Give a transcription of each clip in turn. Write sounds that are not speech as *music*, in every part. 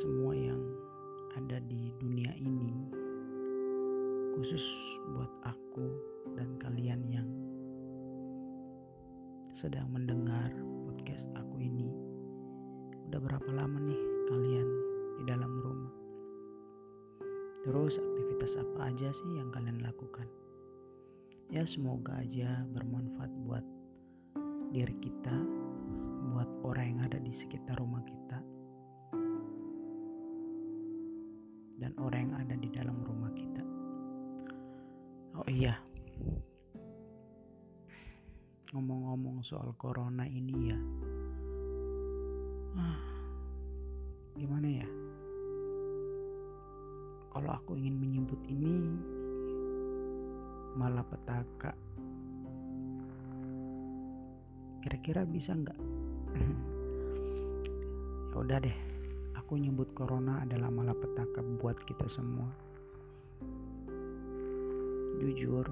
semua yang ada di dunia ini, khusus buat aku dan kalian yang sedang mendengar podcast aku ini. Udah berapa lama nih kalian di dalam rumah? Terus aktivitas apa aja sih yang kalian lakukan? Ya semoga aja bermanfaat buat diri kita, buat orang yang ada di sekitar rumah kita dan orang yang ada di dalam rumah kita. Oh iya, ngomong-ngomong soal corona ini ya. Ah, gimana ya? Kalau aku ingin menyebut ini malah petaka kira-kira bisa nggak? *clears throat* Ya udah deh aku nyebut corona adalah malapetaka buat kita semua. Jujur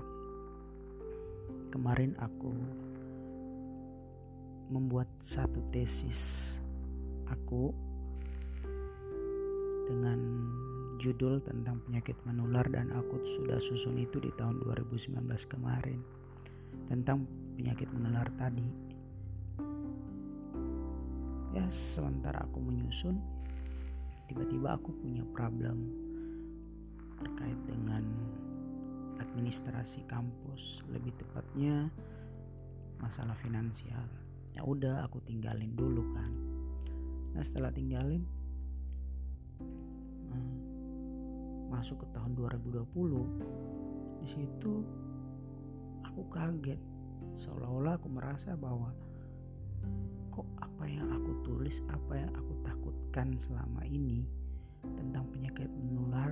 kemarin aku membuat satu tesis aku dengan judul tentang penyakit menular dan aku sudah susun itu di tahun 2019 kemarin. Tentang penyakit menular tadi. Ya sementara aku menyusun tiba-tiba aku punya problem terkait dengan administrasi kampus. Lebih tepatnya masalah finansial. Ya udah aku tinggalin dulu kan. Nah setelah tinggalin hmm, masuk ke tahun 2020 di situ aku kaget. Seolah-olah aku merasa bahwa kok apa yang aku tulis apa yang takutkan selama ini tentang penyakit menular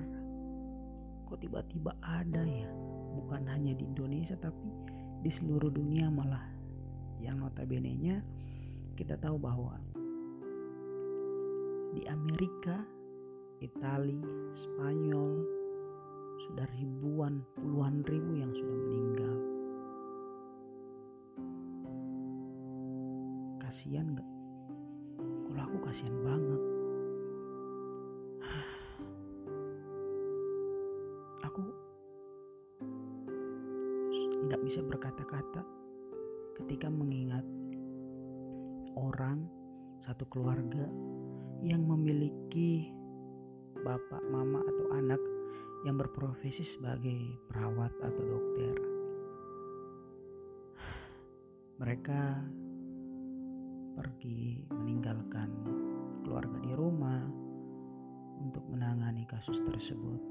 kok tiba-tiba ada ya bukan hanya di Indonesia tapi di seluruh dunia malah yang notabene nya kita tahu bahwa di Amerika, Italia, Spanyol sudah ribuan, puluhan ribu yang sudah meninggal. Kasihan gak? Kalau aku kasihan banget. Bisa berkata-kata ketika mengingat orang satu keluarga yang memiliki bapak, mama atau anak yang berprofesi sebagai perawat atau dokter. Mereka pergi meninggalkan keluarga di rumah untuk menangani kasus tersebut.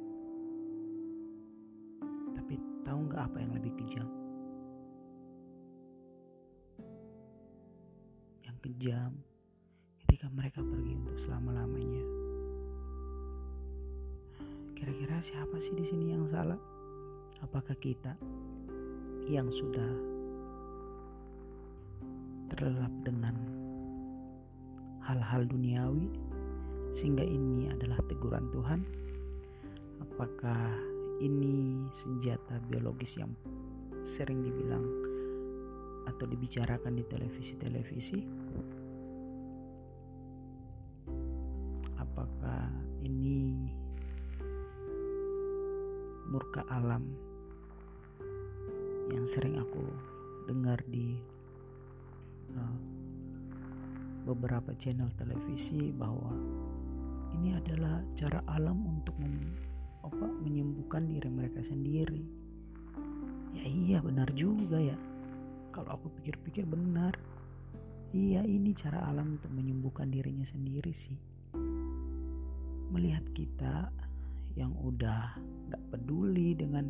Tapi tahu nggak apa yang lebih kejam? Kejam ketika mereka pergi untuk selama-lamanya. Kira-kira siapa sih di sini yang salah? Apakah kita yang sudah terlelap dengan hal-hal duniawi sehingga ini adalah teguran Tuhan? Apakah ini senjata biologis yang sering dibilang atau dibicarakan di televisi-televisi apakah ini murka alam yang sering aku dengar di uh, beberapa channel televisi bahwa ini adalah cara alam untuk mem, apa, menyembuhkan diri mereka sendiri? Ya iya benar juga ya kalau aku pikir-pikir benar. Iya ini cara alam untuk menyembuhkan dirinya sendiri sih. Melihat kita yang udah gak peduli dengan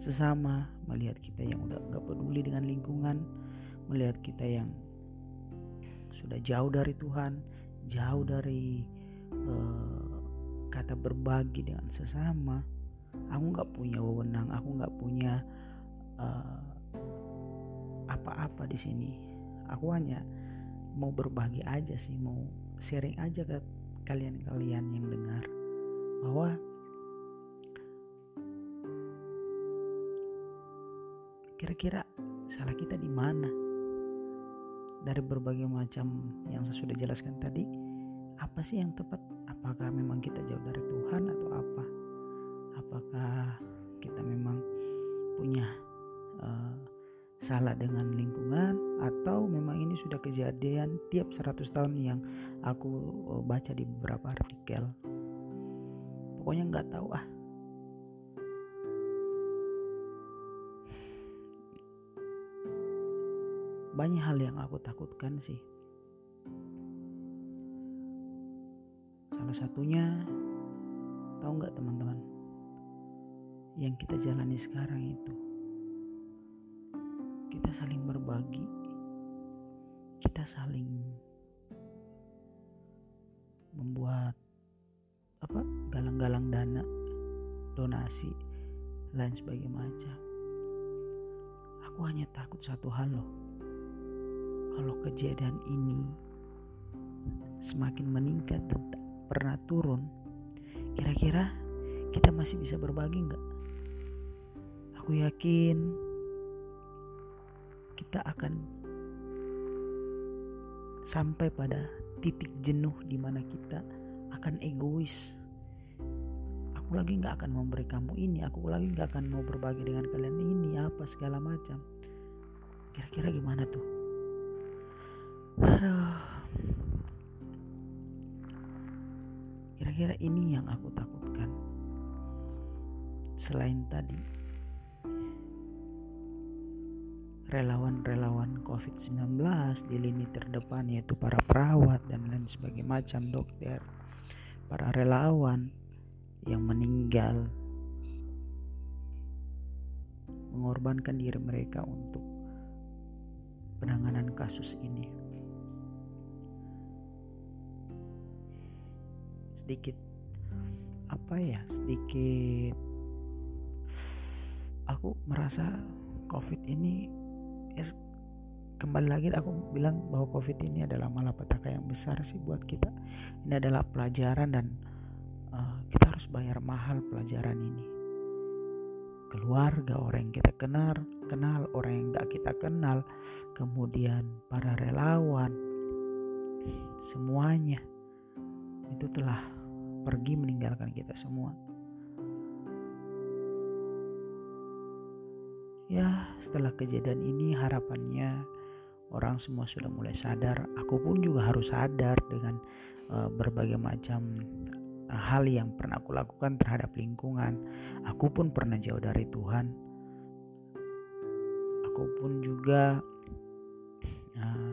sesama melihat kita yang udah gak peduli dengan lingkungan melihat kita yang sudah jauh dari Tuhan jauh dari uh, kata berbagi dengan sesama aku gak punya wewenang aku gak punya apa-apa di sini. Aku hanya mau berbagi aja sih mau sharing aja ke kalian-kalian yang dengar bahwa kira-kira salah kita di mana? Dari berbagai macam yang saya sudah jelaskan tadi apa sih yang tepat? Apakah memang kita jauh dari Tuhan atau apa? Apakah kita memang punya uh, salah dengan lingkungan atau memang ini sudah kejadian tiap 100 tahun yang aku eh, baca di beberapa artikel. Pokoknya nggak tahu ah. Banyak hal yang aku takutkan sih. Salah satunya tahu nggak teman-teman yang kita jalani sekarang itu kita saling berbagi kita saling membuat apa galang-galang dana donasi lain sebagainya. Macam aku hanya takut satu hal loh. Kalau kejadian ini semakin meningkat dan tak pernah turun kira-kira kita masih bisa berbagi nggak? Aku yakin kita akan sampai pada titik jenuh di mana kita akan egois. Aku lagi nggak akan memberi kamu ini aku lagi nggak akan mau berbagi dengan kalian ini apa segala macam. Kira-kira gimana tuh? Kira-kira ini yang aku takutkan. Selain tadi relawan-relawan COVID-19 di lini terdepan yaitu para perawat dan lain sebagainya macam dokter, para relawan yang meninggal mengorbankan diri mereka untuk penanganan kasus ini. Sedikit apa ya? Sedikit aku merasa COVID ini ya kembali lagi aku bilang bahwa covid ini adalah malapetaka yang besar sih buat kita. Ini adalah pelajaran dan uh, kita harus bayar mahal pelajaran ini. Keluarga orang yang kita kenal kenal orang yang gak kita kenal kemudian para relawan semuanya itu telah pergi meninggalkan kita semua Ya, setelah kejadian ini harapannya orang semua sudah mulai sadar. Aku pun juga harus sadar dengan uh, berbagai macam uh, hal yang pernah aku lakukan terhadap lingkungan. Aku pun pernah jauh dari Tuhan. Aku pun juga uh,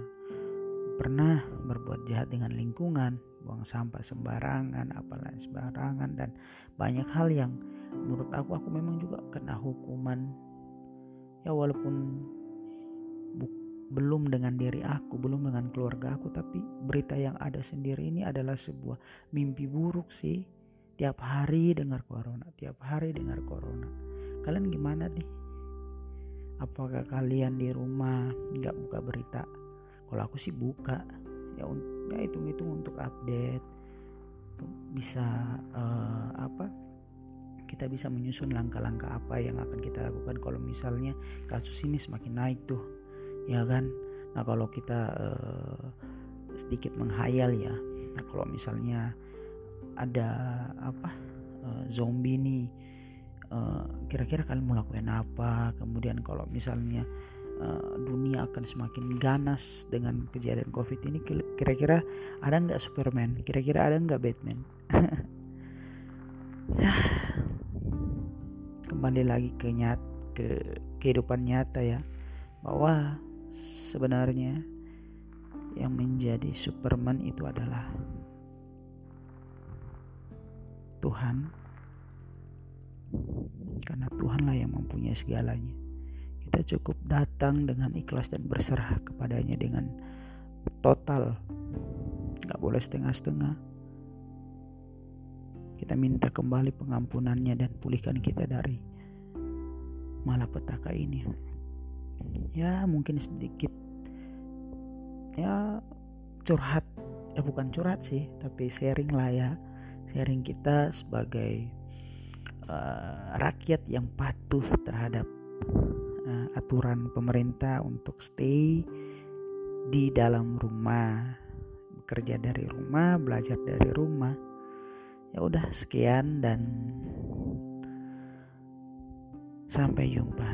pernah berbuat jahat dengan lingkungan, buang sampah sembarangan, apalagi sembarangan dan banyak hal yang menurut aku aku memang juga kena hukuman ya walaupun belum dengan diri aku, belum dengan keluarga aku, tapi berita yang ada sendiri ini adalah sebuah mimpi buruk sih. Tiap hari dengar corona, tiap hari dengar corona. Kalian gimana nih? Apakah kalian di rumah nggak buka berita? Kalau aku sih buka, ya, ya hitung-hitung untuk update, bisa uh, apa? Kita bisa menyusun langkah-langkah apa yang akan kita lakukan kalau misalnya kasus ini semakin naik tuh ya kan? Nah kalau kita uh, sedikit menghayal ya nah kalau misalnya ada apa uh, zombie nih uh, kira-kira kalian mau lakukan apa? Kemudian kalau misalnya uh, dunia akan semakin ganas dengan kejadian covid ini kira-kira ada nggak Superman? Kira-kira ada nggak Batman *laughs* kembali lagi ke nyat ke kehidupan nyata ya. Bahwa sebenarnya yang menjadi Superman itu adalah Tuhan. Karena Tuhanlah yang mempunyai segalanya. Kita cukup datang dengan ikhlas dan berserah kepadanya dengan total. Nggak boleh setengah-setengah kita minta kembali pengampunannya dan pulihkan kita dari malapetaka ini. Ya mungkin sedikit ya curhat. Ya bukan curhat sih tapi sharing lah ya. Sharing kita sebagai uh, rakyat yang patuh terhadap uh, aturan pemerintah untuk stay di dalam rumah. Bekerja dari rumah belajar dari rumah ya udah sekian dan sampai jumpa